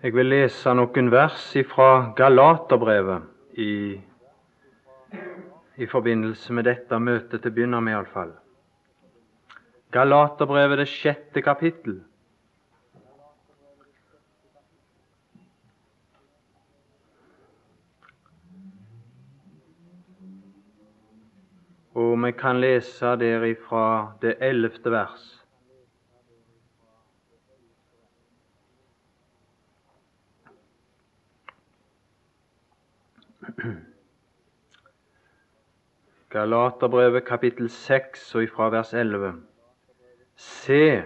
Jeg vil lese noen vers fra Galaterbrevet i, i forbindelse med dette møtet, til å begynne med iallfall. Galaterbrevet, det sjette kapittel. Og vi kan lese derifra det ellevte vers. Galaterbrevet kapittel 6 og ifra vers 11. Se,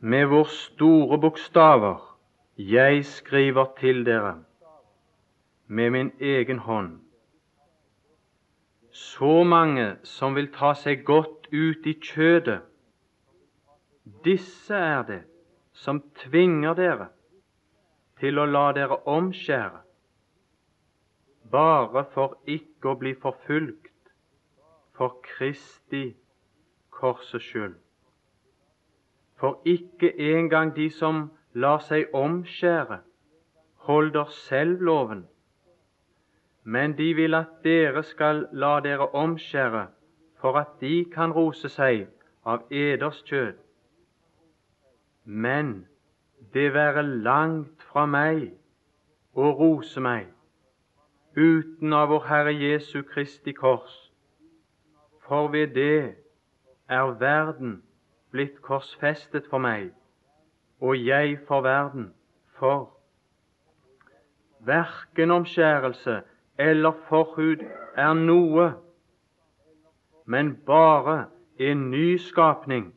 med hvor store bokstaver jeg skriver til dere med min egen hånd. Så mange som vil ta seg godt ut i kjødet, disse er det som tvinger dere til å la dere omskjære, bare for ikke å bli forfulgt for Kristi korsets skyld. For ikke engang de som lar seg omskjære, holder selv loven, men de vil at dere skal la dere omskjære for at de kan rose seg av eders kjød. Men det være langt fra meg å rose meg uten av vår Herre Jesu Kristi kors, for ved det er verden blitt korsfestet for meg, og jeg for verden, for. Verken omskjærelse eller forhud er noe, men bare en ny skapning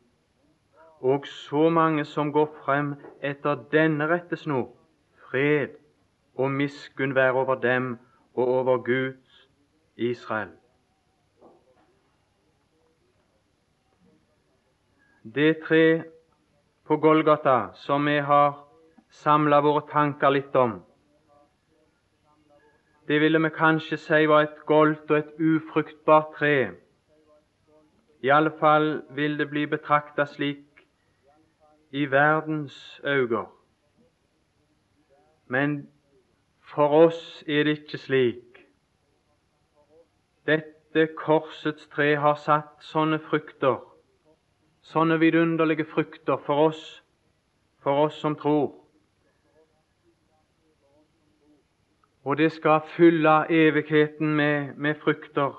og så mange som går frem etter denne rettesnor, fred og miskunn være over dem og over Guds Israel. Det tre på Golgata som vi har samla våre tanker litt om, det ville vi kanskje si var et goldt og et ufruktbart tre. I alle fall vil det bli betrakta slik i verdens øyne. Men for oss er det ikke slik. Dette korsets tre har satt sånne frukter, sånne vidunderlige frukter for oss, for oss som tror. Og det skal fylle evigheten med, med frukter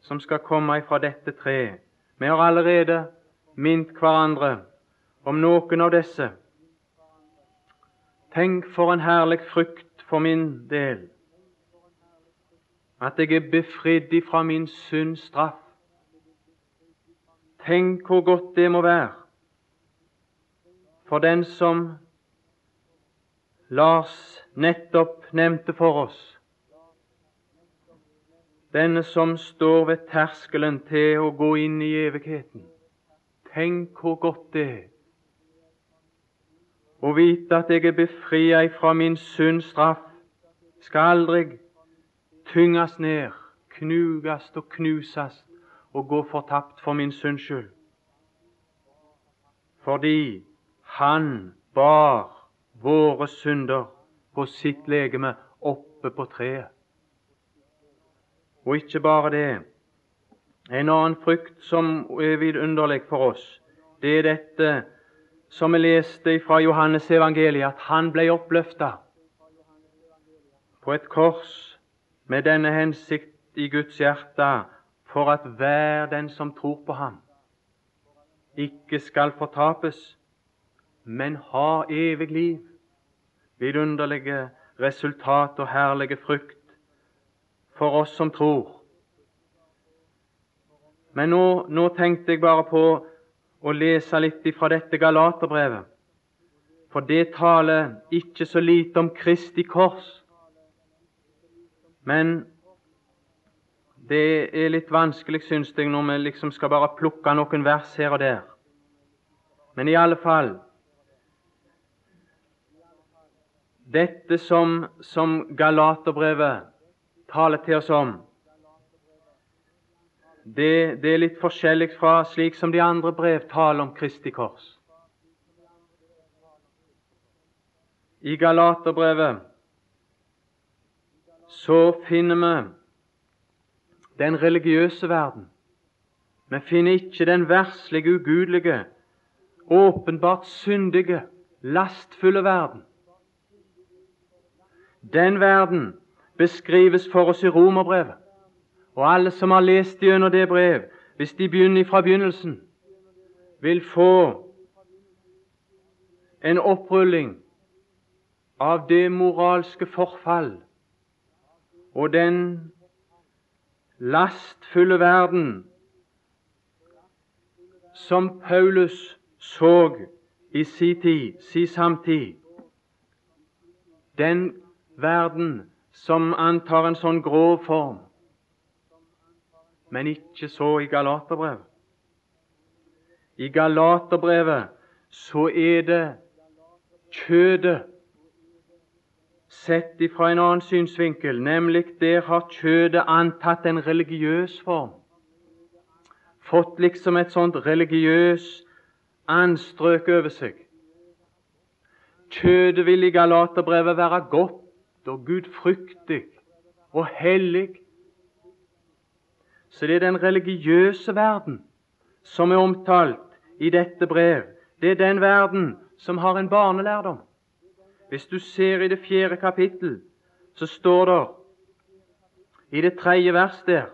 som skal komme ifra dette treet. Vi har allerede minnet hverandre om noen av disse. Tenk for en herlig frykt for min del at jeg er befridd ifra min synds straff. Tenk hvor godt det må være for den som Lars nettopp nevnte for oss. Denne som står ved terskelen til å gå inn i evigheten. Tenk hvor godt det er og vite at jeg er befria fra min syndstraff, skal aldri tynges ned, knugast og knusast og gå fortapt for min synds skyld. Fordi Han bar våre synder på sitt legeme oppe på treet. Og ikke bare det. En annen frykt som er vidunderlig for oss, det er dette som vi leste fra Johannes evangeliet, at han ble oppløfta på et kors med denne hensikt i Guds hjerte for at hver den som tror på ham, ikke skal fortapes, men ha evig liv. Vidunderlige resultat og herlige frukt for oss som tror. Men nå, nå tenkte jeg bare på å lese litt fra dette Galaterbrevet, for det taler ikke så lite om Kristi kors. Men det er litt vanskelig, syns jeg, når vi liksom skal bare plukke noen vers her og der. Men i alle fall Dette som, som Galaterbrevet taler til oss om, det, det, er litt forskjellig fra slik som de andre brev taler om Kristi kors. I Galaterbrevet så finner vi den religiøse verden. Vi finner ikke den verslige, ugudelige, åpenbart syndige, lastfulle verden. Den verden beskrives for oss i Romerbrevet. Og alle som har lest gjennom det brev, hvis de begynner fra begynnelsen, vil få en opprulling av det moralske forfall og den lastfulle verden som Paulus så i sin tid, si samtid. Den verden som antar en sånn grov form, men ikke så i Galaterbrevet. I Galaterbrevet så er det kjødet sett ifra en annen synsvinkel, nemlig der har kjødet antatt en religiøs form. Fått liksom et sånt religiøs anstrøk over seg. Kjødet vil i Galaterbrevet være godt og gudfryktig og hellig. Så det er den religiøse verden som er omtalt i dette brev. Det er den verden som har en barnelærdom. Hvis du ser i det fjerde kapittel, så står det i det tredje vers der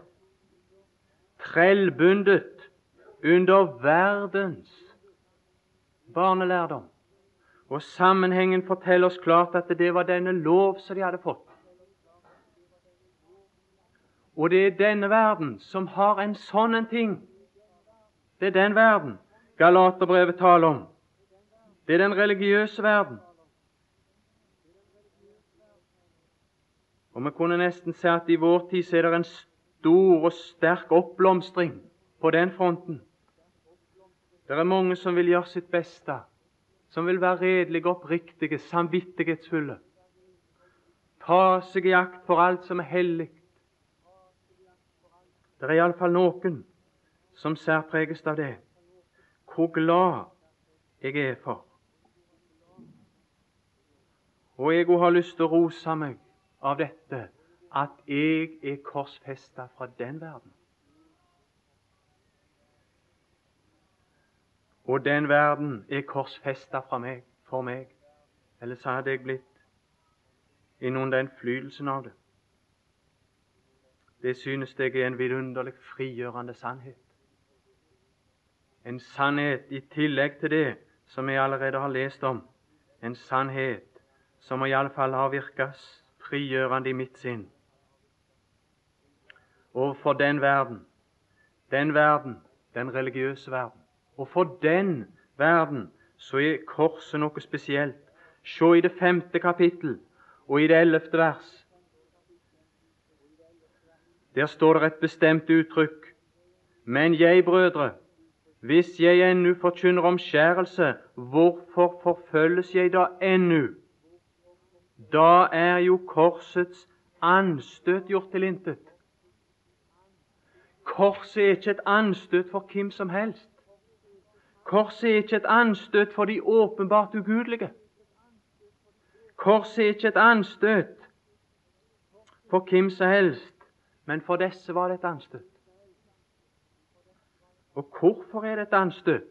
Trellbundet under verdens barnelærdom. Og Sammenhengen forteller oss klart at det var denne lov som de hadde fått. Og det er denne verden som har en sånn en ting. Det er den verden Galaterbrevet taler om. Det er den religiøse verden. Og Vi kunne nesten si at i vår tid så er det en stor og sterk oppblomstring på den fronten. Det er mange som vil gjøre sitt beste, som vil være redelige, oppriktige, samvittighetsfulle. Ta seg i akt for alt som er hellig. Det er iallfall noen som særpreges av det. Hvor glad jeg er for. Og jeg har lyst til å rose meg av dette at jeg er korsfesta fra den verden. Og den verden er korsfesta for meg. Ellers hadde jeg blitt innunder innflytelsen av det. Det synes jeg er en vidunderlig frigjørende sannhet. En sannhet i tillegg til det som jeg allerede har lest om. En sannhet som iallfall har virket frigjørende i mitt sinn. Overfor den verden, den verden, den religiøse verden. Og for den verden så er korset noe spesielt. Se i det femte kapittel og i det ellevte vers. Der står det et bestemt uttrykk. Men jeg, brødre, hvis jeg ennu forkynner omskjærelse, hvorfor forfølges jeg da ennu? Da er jo korsets anstøt gjort til intet. Korset er ikke et anstøt for hvem som helst. Korset er ikke et anstøt for de åpenbart ugudelige. Korset er ikke et anstøt for hvem som helst, men for disse var det et anstøt. Og hvorfor er det et anstøt?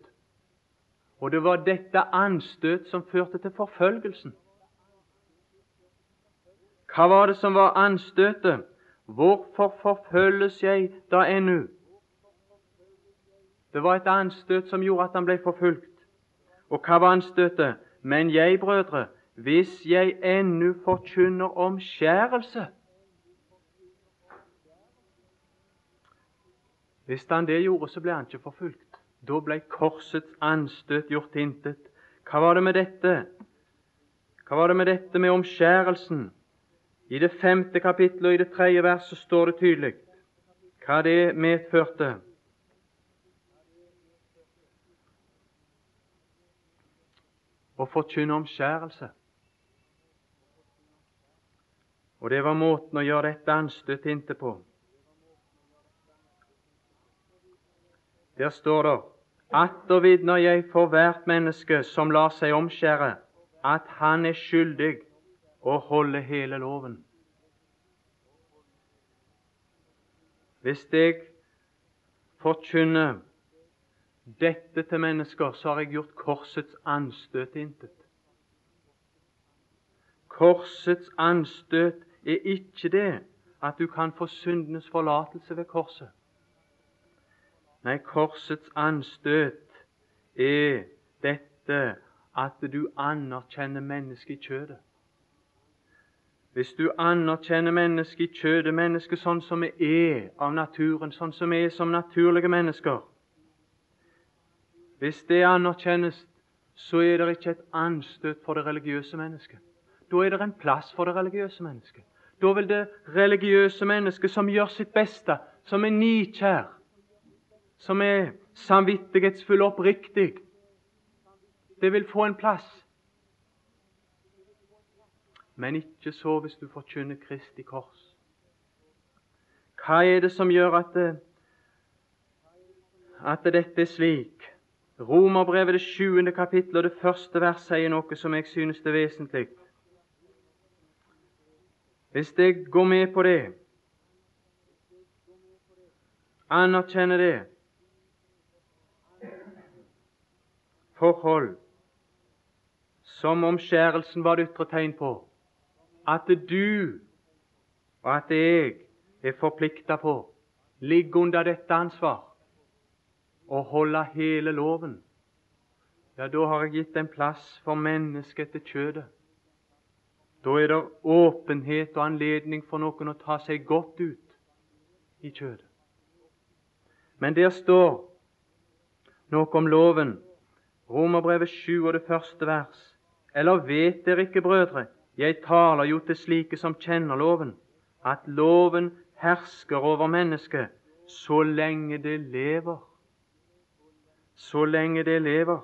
Og det var dette anstøt som førte til forfølgelsen. Hva var det som var anstøtet? Hvorfor forfølges jeg da ennu? Det var et anstøt som gjorde at han ble forfulgt. Og hva var anstøtet? Men jeg, brødre, hvis jeg ennu forkynner omskjærelse Hvis han det gjorde, så ble han ikke forfulgt. Da ble korsets anstøt gjort intet. Hva var det med dette? Hva var det med dette med omskjærelsen? I det femte kapittelet og i det tredje verset står det tydelig hva det medførte. Å forkynne omskjærelse. Og det var måten å gjøre dette anstøtet inntil på. Der står det Atter vitner jeg for hvert menneske som lar seg omskjære, at han er skyldig å holde hele loven. Hvis jeg forkynner dette til mennesker, så har jeg gjort korsets anstøt intet. Korsets anstøt er ikke det at du kan få syndenes forlatelse ved korset. Nei, korsets anstøt er dette at du anerkjenner mennesket i kjødet. Hvis du anerkjenner mennesket i kjødet, mennesket sånn som vi er av naturen, sånn som vi er som naturlige mennesker Hvis det anerkjennes, så er det ikke et anstøt for det religiøse mennesket. Da er det en plass for det religiøse mennesket. Da vil det religiøse mennesket som gjør sitt beste, som er nikjær, som er samvittighetsfull og oppriktig, det vil få en plass. Men ikke så hvis du forkynner Kristi kors. Hva er det som gjør at, det, at dette er slik? Romerbrevet det sjuende kapittel og det første vers sier noe som jeg synes er vesentlig. Hvis jeg går med på det, anerkjenner det forhold som omskjærelsen var det ytre tegn på, at du og at jeg er forplikta på, ligger under dette ansvar, å holde hele loven, ja, da har jeg gitt en plass for mennesket etter kjødet. Da er det åpenhet og anledning for noen å ta seg godt ut i kjødet. Men der står noe om loven. Romerbrevet 7 og det første vers. Eller vet dere ikke, brødre, jeg taler jo til slike som kjenner loven, at loven hersker over mennesket så lenge det lever. Så lenge det lever.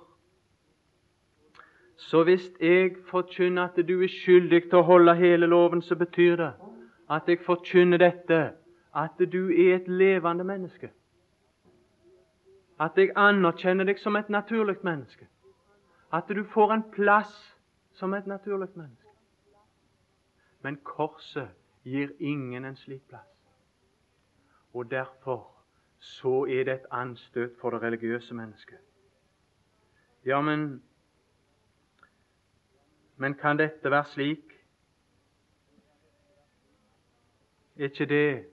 Så hvis jeg forkynner at du er skyldig til å holde hele loven, så betyr det at jeg forkynner dette, at du er et levende menneske. At jeg anerkjenner deg som et naturlig menneske. At du får en plass som et naturlig menneske. Men korset gir ingen en slik plass. Og derfor så er det et anstøt for det religiøse mennesket. Ja, men Men kan dette være slik? Er ikke det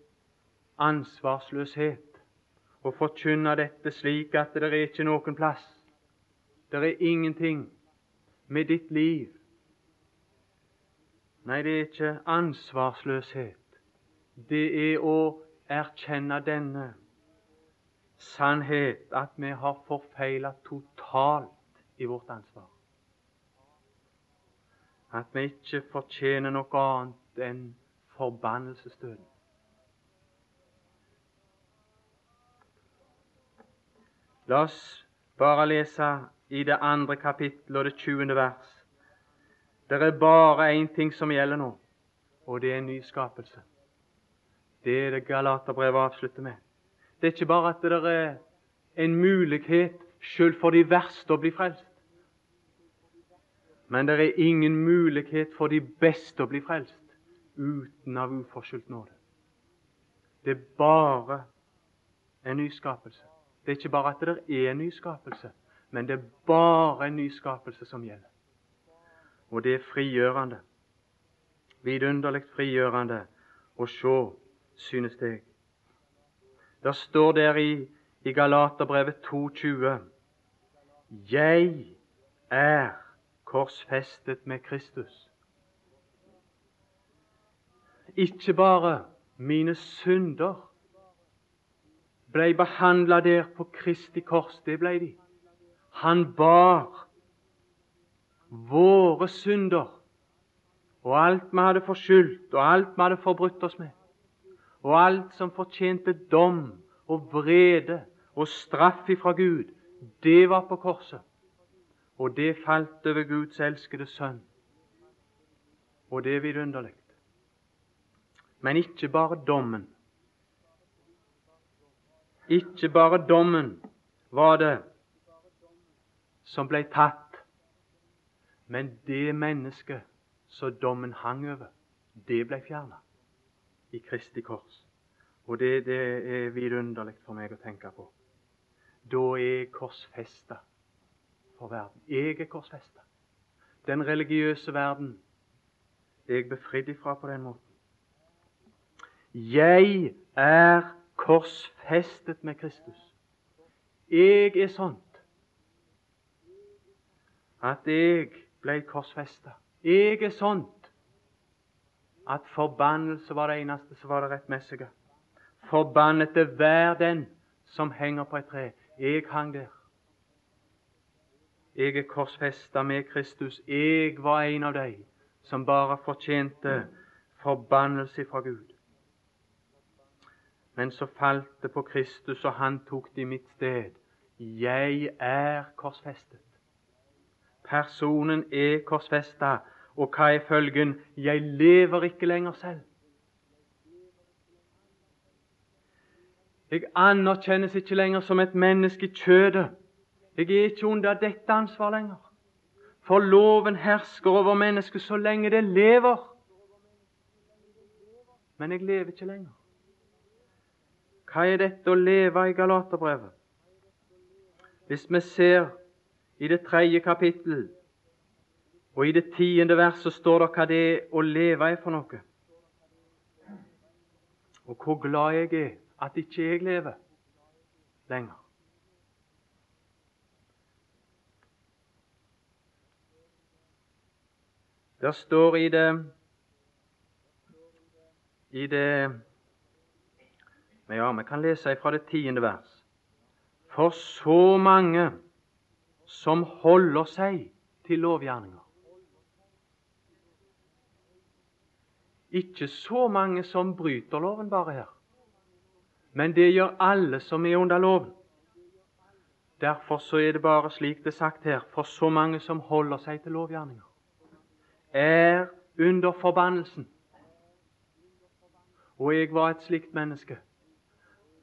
ansvarsløshet å forkynne dette slik at det er ikke noen plass? Det er ingenting med ditt liv. Nei, det er ikke ansvarsløshet. Det er å erkjenne denne sannhet, at vi har forfeila totalt i vårt ansvar. At vi ikke fortjener noe annet enn forbannelsesdøden. La oss bare lese i det andre kapittelet og det tjuende vers. Det er bare én ting som gjelder nå, og det er en nyskapelse. Det er det Galaterbrevet avslutter med. Det er ikke bare at det er en mulighet selv for de verste å bli frelst. Men det er ingen mulighet for de beste å bli frelst uten av uforskyldt nåde. Det er bare en nyskapelse. Det er ikke bare at det er en nyskapelse, men det er bare en nyskapelse som gjelder. Og det er frigjørende. Vidunderlig frigjørende å se, synes jeg. Det står der i, i Galaterbrevet 2,20 Jeg er korsfestet med Kristus. Ikke bare mine synder ble behandla der på Kristi kors. Det blei de. Han bar våre synder og alt vi hadde forskyldt, og alt vi hadde forbrutt oss med, og alt som fortjente dom og vrede og straff ifra Gud, det var på korset. Og det falt over Guds elskede sønn. Og det er vidunderlig. Men ikke bare dommen. Ikke bare dommen var det som ble tatt, Men det mennesket som dommen hang over, det ble fjerna i Kristi kors. Og det, det er vidunderlig for meg å tenke på. Da er jeg korsfesta for verden. Jeg er korsfesta. Den religiøse verden er jeg befridd ifra på den måten. Jeg er korsfestet med Kristus. Jeg er sånt at jeg ble korsfesta. Jeg er sånt at forbannelse var det eneste som var det rettmessige. Forbannet er hver den som henger på et tre. Jeg hang der. Jeg er korsfesta med Kristus. Jeg var en av de som bare fortjente forbannelse fra Gud. Men så falt det på Kristus, og han tok det i mitt sted. Jeg er korsfestet. Personen er korsfesta. Og hva er følgen? Jeg lever ikke lenger selv. Jeg anerkjennes ikke lenger som et menneske i kjødet. Jeg er ikke under dette ansvar lenger. For loven hersker over mennesket så lenge det lever. Men jeg lever ikke lenger. Hva er dette å leve i Galaterbrevet? Hvis vi ser i det tredje kapittel. Og i det tiende verset står det hva det er å leve i for noe. Og hvor glad jeg er at ikke jeg lever lenger. Der står i det i det Ja, vi kan lese fra det tiende vers. For så mange som holder seg til lovgjerninger. Ikke så mange som bryter loven bare her, men det gjør alle som er under loven. Derfor så er det bare slik det er sagt her, for så mange som holder seg til lovgjerninger, er under forbannelsen. Og jeg var et slikt menneske,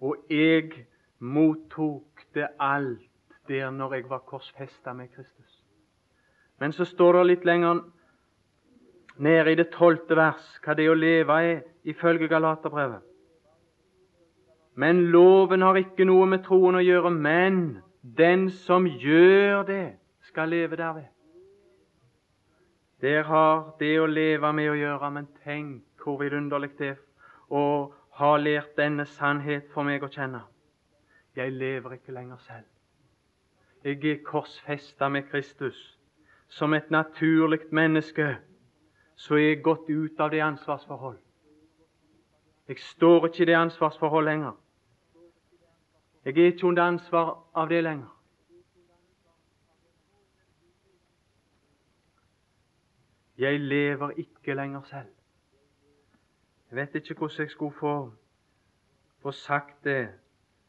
og jeg mottok det alt der når jeg var korsfesta med Kristus. Men så står det litt lenger nede i det tolvte vers hva det å leve er ifølge Galaterbrevet. Men loven har ikke noe med troen å gjøre, men den som gjør det, skal leve derved. Der har det å leve med å gjøre, men tenk hvor vidunderlig det er å ha lært denne sannhet for meg å kjenne. Jeg lever ikke lenger selv. Jeg er korsfesta med Kristus. Som et naturlig menneske så er jeg gått ut av det ansvarsforhold. Jeg står ikke i det ansvarsforhold lenger. Jeg er ikke under ansvar av det lenger. Jeg lever ikke lenger selv. Vet ikke hvordan jeg skulle få, få sagt det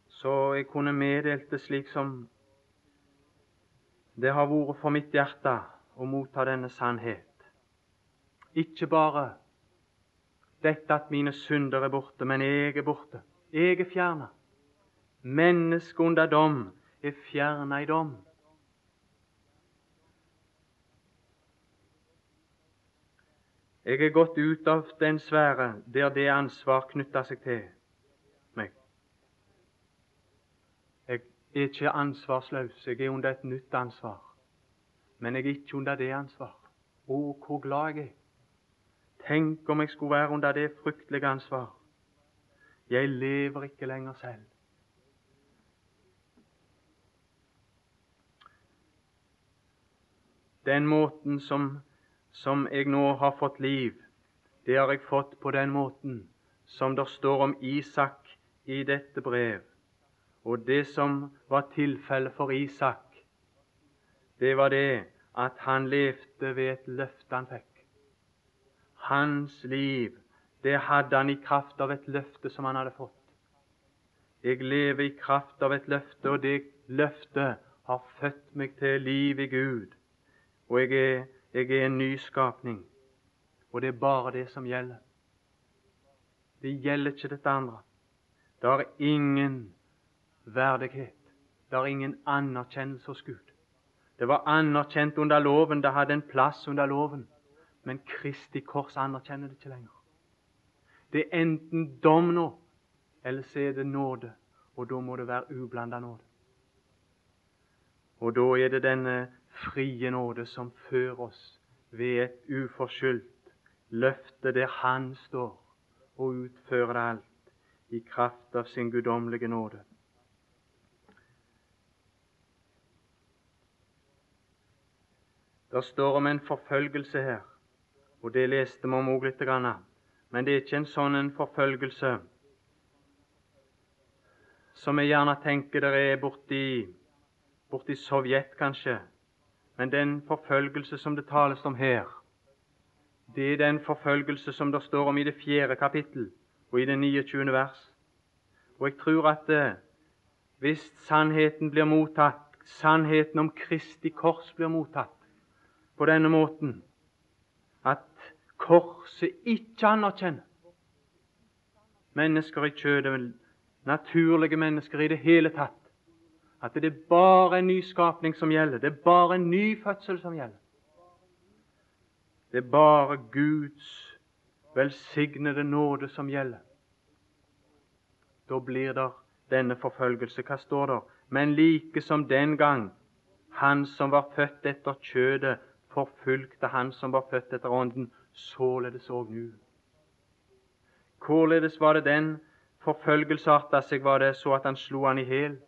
så jeg kunne meddelt det slik som det har vært for mitt hjerte å motta denne sannhet. Ikke bare dette at mine synder er borte, men jeg er borte. Jeg er fjerna. Mennesket under dom er fjerna i dom. Jeg er gått ut av den sfære der det ansvar knytter seg til er ikke ansvarsløs. Jeg er under et nytt ansvar. Men jeg er ikke under det ansvar. Å, hvor glad jeg er. Tenk om jeg skulle være under det fryktelige ansvar. Jeg lever ikke lenger selv. Den måten som, som jeg nå har fått liv, det har jeg fått på den måten som det står om Isak i dette brev. Og det som var tilfellet for Isak, det var det at han levde ved et løfte han fikk. Hans liv, det hadde han i kraft av et løfte som han hadde fått. Jeg lever i kraft av et løfte, og det løftet har født meg til liv i Gud. Og jeg er, jeg er en nyskapning. Og det er bare det som gjelder. Det gjelder ikke dette andre. Det er ingen verdighet. Det er ingen anerkjennelse hos Gud. Det var anerkjent under loven, det hadde en plass under loven. Men Kristi kors anerkjenner det ikke lenger. Det er enten dom nå, eller så er det nåde. Og da må det være ublanda nåde. Og da er det denne frie nåde som fører oss ved et uforskyldt løfte der Han står og utfører alt i kraft av sin guddommelige nåde. Det står om en forfølgelse her, og det leste vi om òg litt. Men det er ikke en sånn en forfølgelse som vi gjerne tenker det er borti, borti Sovjet, kanskje. Men den forfølgelse som det tales om her, det er den forfølgelse som det står om i det fjerde kapittel og i det 29. vers. Og jeg tror at eh, hvis sannheten blir mottatt, sannheten om Kristi kors blir mottatt, på denne måten at korset ikke anerkjenner mennesker i kjødet, naturlige mennesker i det hele tatt. At det er bare en nyskapning som gjelder. Det er bare en ny fødsel som gjelder. Det er bare Guds velsignede nåde som gjelder. Da blir det denne forfølgelse. Hva står der? Men like som den gang han som var født etter kjødet, forfulgte han som var født etter Ånden, således òg nå. Hvorledes var det den forfølgelse arta seg? Var det så at han slo han i hjel?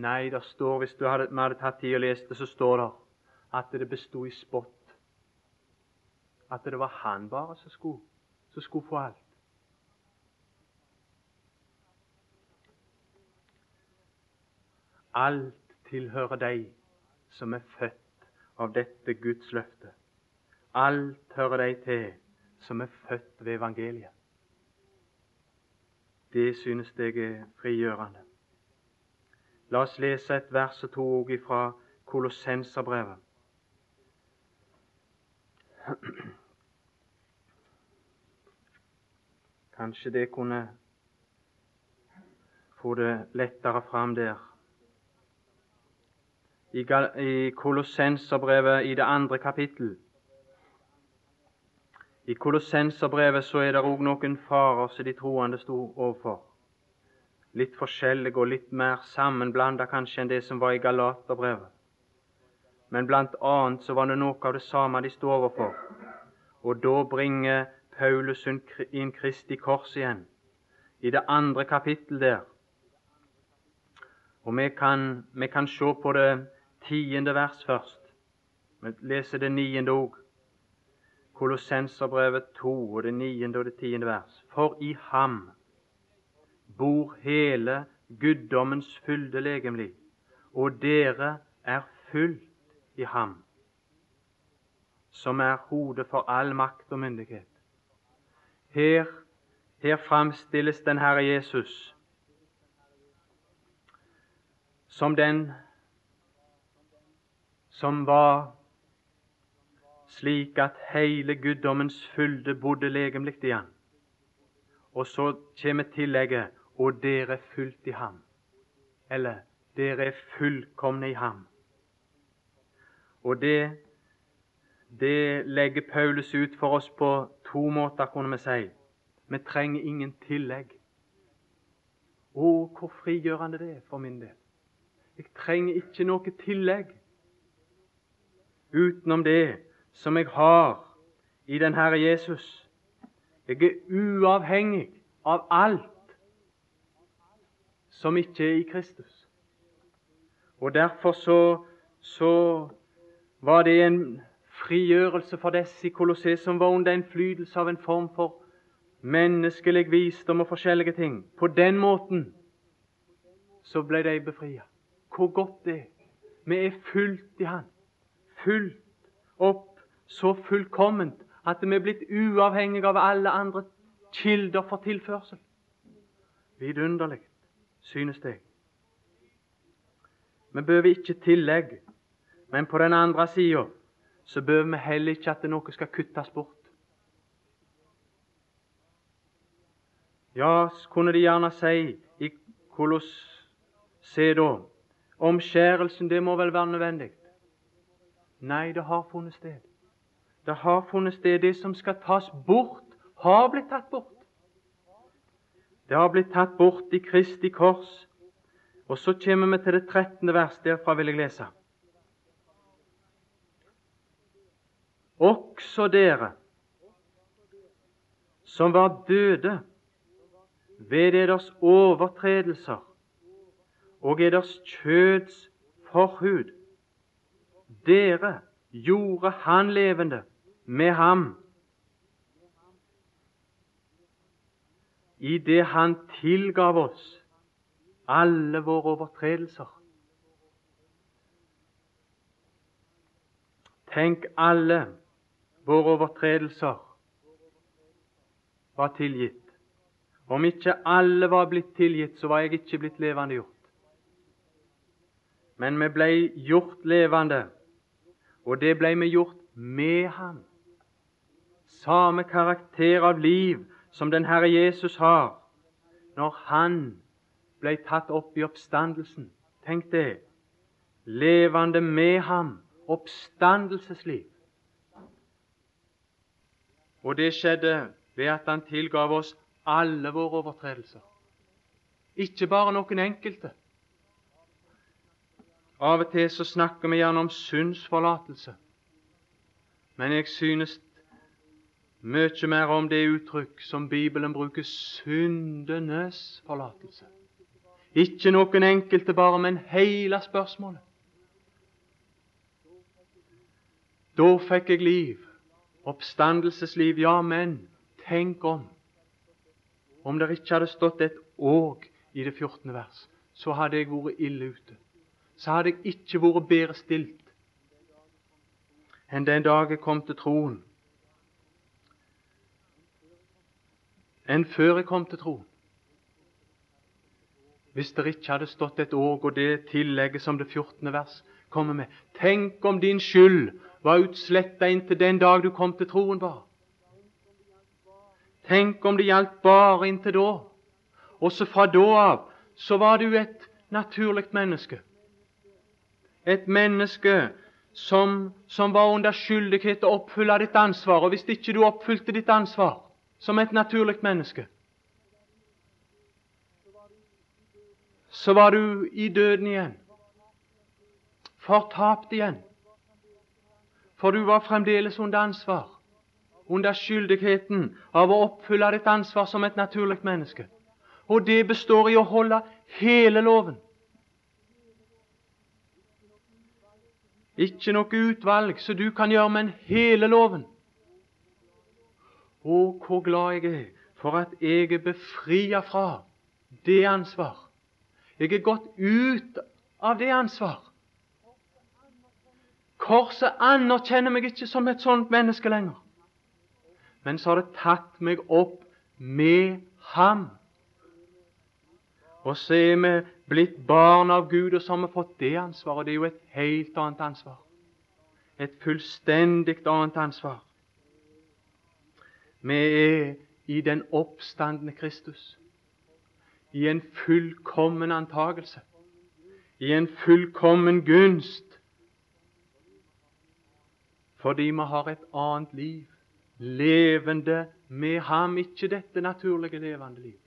Nei, det står, hvis du hadde, vi hadde tatt tid og lest det, så står det at det bestod i spott. At det var han bare som skulle, som skulle få alt. Alt tilhører deg som er født av dette Guds løfte. Alt hører deg til som er født ved evangeliet. Det synes jeg er frigjørende. La oss lese et vers og to òg fra Kolossenserbrevet. Kanskje det kunne få det lettere fram der i, Kolossenserbrevet i det andre kapittel. I Kolossenserbrevet så er det òg noen farer som de troende sto overfor. Litt forskjellige og litt mer sammenblanda kanskje enn det som var i Galaterbrevet. Men blant annet så var det noe av det samme de sto overfor. Og da bringer Paulus inn Kristi kors igjen, i det andre kapittel der. Og vi kan, vi kan se på det tiende vers først. Vi leser det niende òg. Kolossenserbrevet 2 og det niende og det tiende vers. For i ham bor hele guddommens fylde legemlig, og dere er fylt i ham, som er hodet for all makt og myndighet. Her, her framstilles den Herre Jesus som den som var slik at hele guddommens fylde bodde legemlig i han. Og så kommer tillegget 'og dere er fullt i ham'. Eller 'dere er fullkomne i ham'. Og det, det legger Paulus ut for oss på to måter, kunne vi si. Vi trenger ingen tillegg. Å, hvor frigjørende det er for min del. Jeg trenger ikke noe tillegg utenom det som jeg har i den Herre Jesus. Jeg er uavhengig av alt som ikke er i Kristus. Og Derfor så, så var det en frigjørelse for disse i Kolosseum som var under innflytelse av en form for menneskelig visdom og forskjellige ting. På den måten så ble de befria. Hvor godt det er. Vi er fullt i Han fulgt opp så fullkomment at vi er blitt uavhengige av alle andre kilder for tilførsel. Vidunderlig, synes jeg. Vi behøver ikke tillegg, men på den andre sida så behøver vi heller ikke at noe skal kuttes bort. Ja, kunne de gjerne si i Kolosse da, omskjærelsen, det må vel være nødvendig. Nei, det har funnet sted. Det har funnet sted. Det som skal tas bort, har blitt tatt bort. Det har blitt tatt bort i Kristi kors. Og så kommer vi til det 13. vers. Derfra vil jeg lese. Også dere som var døde ved deres overtredelser og deres kjøds forhud. Dere gjorde Han levende med ham i det Han tilgav oss alle våre overtredelser. Tenk, alle våre overtredelser var tilgitt. Om ikke alle var blitt tilgitt, så var jeg ikke blitt levende gjort. Men vi ble gjort levende, og det ble vi gjort med ham. Samme karakter av liv som den Herre Jesus har når han ble tatt opp i oppstandelsen. Tenk det. Levende med ham. Oppstandelsesliv. Og det skjedde ved at han tilgav oss alle våre overtredelser. Ikke bare noen enkelte. Av og til så snakker vi gjerne om syndsforlatelse. Men jeg synes mye mer om det uttrykk som Bibelen bruker syndenes forlatelse. Ikke noen enkelte bare, men hele spørsmålet. Da fikk jeg liv. Oppstandelsesliv, ja, men tenk om om det ikke hadde stått et åg i det 14. vers, så hadde jeg vært ille ute. Så hadde jeg ikke vært bedre stilt enn den dag jeg kom til troen. Enn før jeg kom til troen. Hvis det ikke hadde stått et år og det tillegget som det 14. vers kommer med. Tenk om din skyld var utsletta inntil den dag du kom til troen, var. Tenk om det gjaldt bare inntil da. Også fra da av så var du et naturlig menneske. Et menneske som, som var under skyldighet til å oppfylle ditt ansvar. Og hvis ikke du oppfylte ditt ansvar som et naturlig menneske, så var du i døden igjen. Fortapt igjen. For du var fremdeles under ansvar under skyldigheten av å oppfylle ditt ansvar som et naturlig menneske. Og det består i å holde hele loven. Ikke noe utvalg som du kan gjøre, men hele loven. Å, hvor glad jeg er for at jeg er befria fra det ansvar. Jeg er gått ut av det ansvar. Korset anerkjenner meg ikke som et sånt menneske lenger men så har det tatt meg opp med ham. Og så er vi blitt barn av Gud, og så har vi fått det ansvaret. Det er jo et helt annet ansvar. Et fullstendig annet ansvar. Vi er i den oppstandende Kristus. I en fullkommen antagelse. I en fullkommen gunst. Fordi vi har et annet liv levende med ham, ikke dette naturlige, levende liv.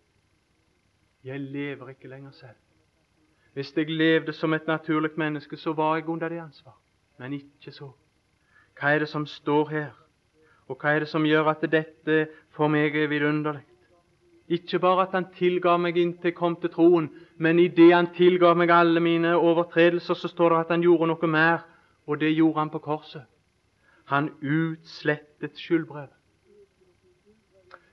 Jeg lever ikke lenger selv. Hvis jeg levde som et naturlig menneske, så var jeg under det ansvar. Men ikke så. Hva er det som står her? Og hva er det som gjør at dette for meg er vidunderlig? Ikke bare at Han tilga meg inntil jeg kom til troen, men i det Han tilga meg alle mine overtredelser, så står det at Han gjorde noe mer, og det gjorde Han på korset. Han utslettet skyldbrevet.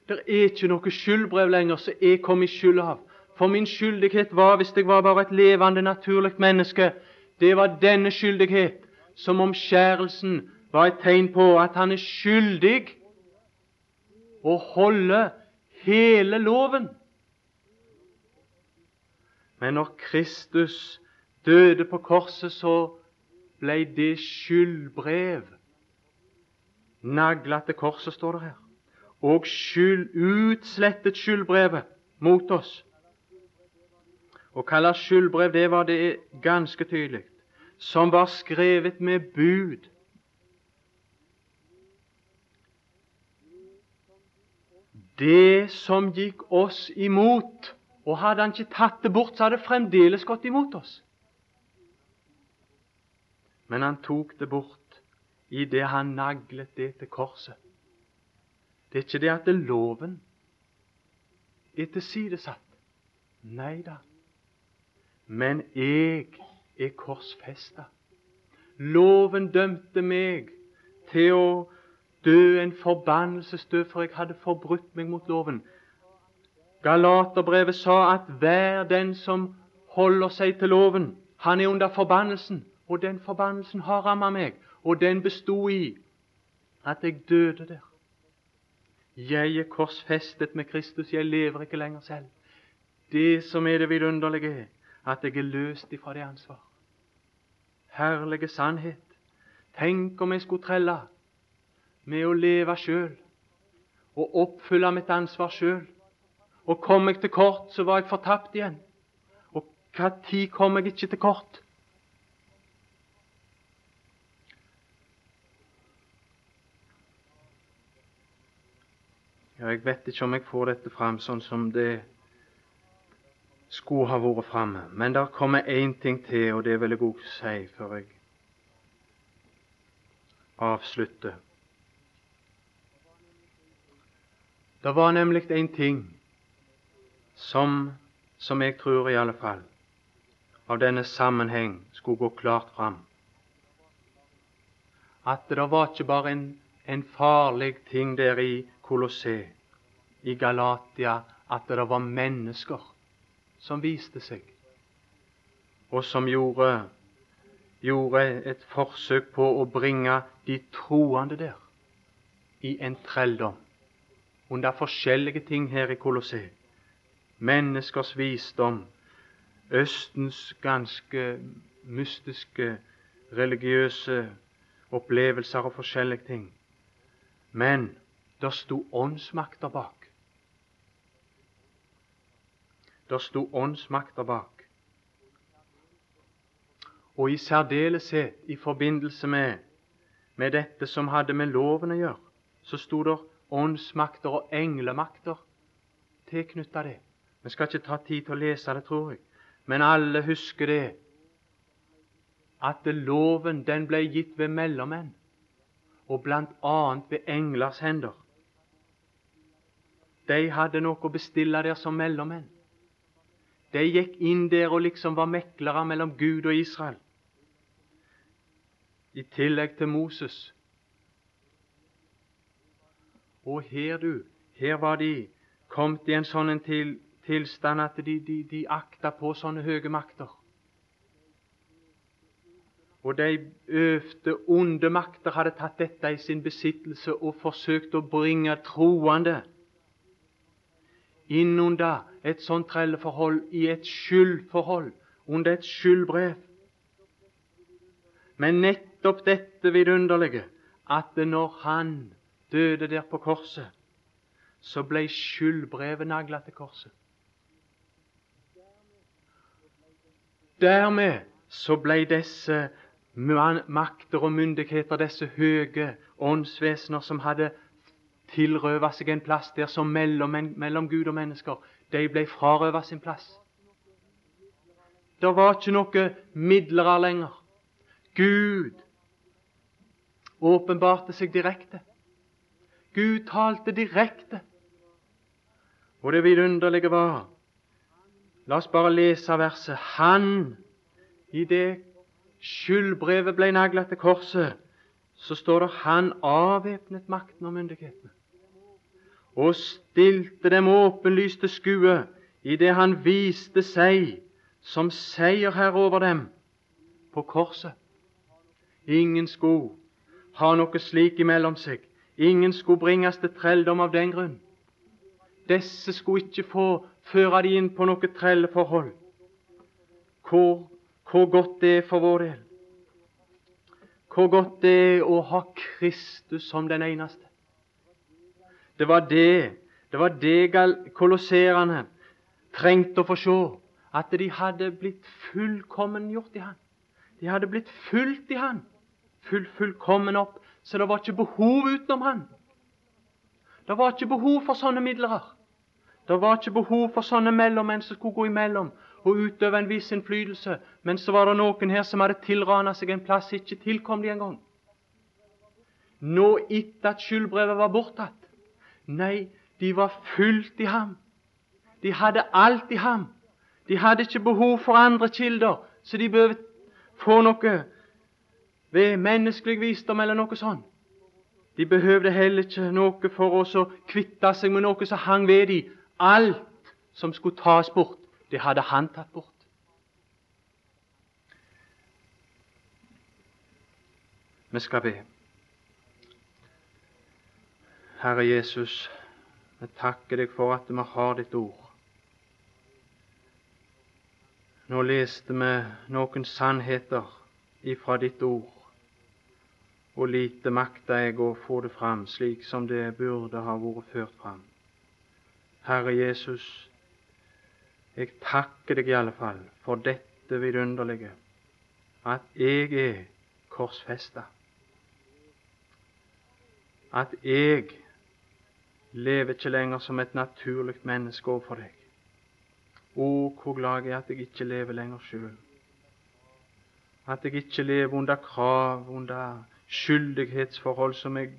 Det er ikke noe skyldbrev lenger som jeg kom i skyld av. For min skyldighet var, hvis jeg var bare et levende, naturlig menneske, det var denne skyldighet som omskjærelsen var et tegn på at han er skyldig å holde hele loven. Men når Kristus døde på korset, så ble det skyldbrev Nagla til korset, står det her. Og skyld, utslettet skyldbrevet mot oss. Å kalle skyldbrev, det var det ganske tydelig. Som var skrevet med bud det som gikk oss imot. Og hadde han ikke tatt det bort, så hadde det fremdeles gått imot oss. Men han tok det bort i det han naglet det til korset. Det er ikke det at det loven er tilsidesatt. Nei da. Men jeg er korsfesta. Loven dømte meg til å dø en forbannelsesdød, for jeg hadde forbrutt meg mot loven. Galaterbrevet sa at hver den som holder seg til loven, han er under forbannelsen. Og den forbannelsen har rammet meg, og den bestod i at jeg døde der. Jeg er korsfestet med Kristus, jeg lever ikke lenger selv. Det som er det vidunderlige, er at jeg er løst ifra det ansvar. Herlige sannhet. Tenk om jeg skulle trelle med å leve sjøl og oppfylle mitt ansvar sjøl. Og kom jeg til kort, så var jeg fortapt igjen. Og hva tid kom jeg ikke til kort? Ja, jeg vet ikke om jeg får dette fram sånn som det skulle ha vært framme. Men der kommer én ting til, og det vil jeg òg si før jeg avslutter. Det var nemlig en ting som, som jeg tror i alle fall, av denne sammenheng skulle gå klart fram. At det var ikke bare en, en farlig ting der i Kolosseum, i Galatia, at det var mennesker som viste seg, og som gjorde, gjorde et forsøk på å bringe de troende der i en trelldom under forskjellige ting her i Kolosseum. Menneskers visdom, Østens ganske mystiske, religiøse opplevelser og forskjellige ting. Men der sto åndsmakter bak. Der sto åndsmakter bak. Og i særdeleshet i forbindelse med, med dette som hadde med loven å gjøre, så sto det åndsmakter og englemakter tilknytta det. Vi skal ikke ta tid til å lese det, tror jeg, men alle husker det at loven den ble gitt ved mellommenn, og bl.a. ved englers hender. De hadde noe å bestille der som mellommenn. De gikk inn der og liksom var meklere mellom Gud og Israel. I tillegg til Moses og her, du, her var de kommet i en sånn til, tilstand at de, de, de akta på sånne høye makter. Og de øvde onde makter hadde tatt dette i sin besittelse og forsøkt å bringe troende inn under et sånt trelleforhold, i et skyldforhold, under et skyldbrev. Men nettopp dette vidunderlige, at når Han døde der på korset, så ble skyldbrevet nagla til korset. Dermed så ble disse makter og myndigheter, disse høye åndsvesener som hadde tilrøva seg en plass der som mellom, mellom Gud og mennesker, de ble frarøva sin plass. Det var ikke noe midlere lenger. Gud åpenbarte seg direkte. Gud talte direkte. Og det vidunderlige var La oss bare lese verset. Han, i det skyldbrevet ble nagla til korset, så står det han avvæpnet makten og myndighetene og stilte dem åpenlyst til skue idet han viste seg som seierherre over dem på korset. Ingen skulle ha noe slik imellom seg. Ingen skulle bringes til trelldom av den grunn. Disse skulle ikke få føre de inn på noe trelleforhold. Hvor, hvor godt det er for vår del. Hvor godt det er å ha Kristus som den eneste. Det var det det var det kolosserene trengte å få se. At de hadde blitt fullkommen gjort i Han. De hadde blitt fulgt i Han. Full, fullkommen opp så det var ikke behov utenom han. Det var ikke behov for sånne midler. Det var ikke behov for sånne mellommenn som skulle gå imellom og utøve en viss innflytelse. Men så var det noen her som hadde tilrana seg en plass ikke tilkom de engang. Nå etter at skyldbrevet var bortatt. Nei, de var fullt i ham. De hadde alt i ham. De hadde ikke behov for andre kilder, så de bør få noe ved menneskelig visdom eller noe sånt. De behøvde heller ikke noe for å kvitte seg med noe som hang ved dem. Alt som skulle tas bort, det hadde han tatt bort. Vi skal be. Herre Jesus, vi takker deg for at vi har ditt ord. Nå leste vi noen sannheter ifra ditt ord, og lite makta jeg å få det fram slik som det burde ha vært ført fram. Herre Jesus, jeg takker deg i alle fall for dette vidunderlige, at jeg er korsfesta. At jeg lever ikke lenger som et naturlig menneske overfor deg. Å, hvor glad jeg er at jeg ikke lever lenger sjøl. At jeg ikke lever under krav, under skyldighetsforhold som jeg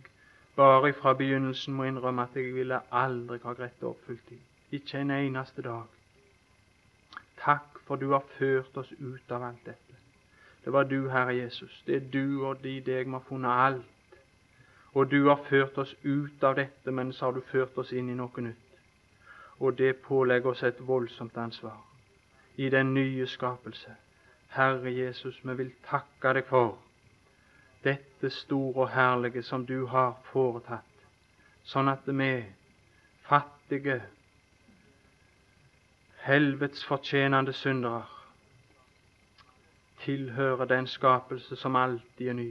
bare fra begynnelsen må innrømme at jeg ville aldri ha greid å oppfylle i. Ikke en eneste dag. Takk for du har ført oss ut av alt dette. Det var du, Herre Jesus. Det er du og de deg vi har funnet alt. Og du har ført oss ut av dette, men så har du ført oss inn i noe nytt og det pålegger oss et voldsomt ansvar i den nye skapelse. Herre Jesus, vi vil takke deg for dette store og herlige som du har foretatt, sånn at vi fattige, helvets fortjenende syndere tilhører den skapelse som alltid er ny,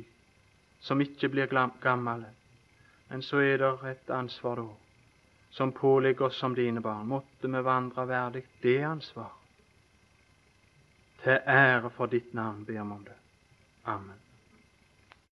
som ikke blir gammel. Men så er det et ansvar da som påligger oss som dine barn. Måtte vi vandre verdig det ansvar. Til ære for ditt navn ber vi om det. Amen.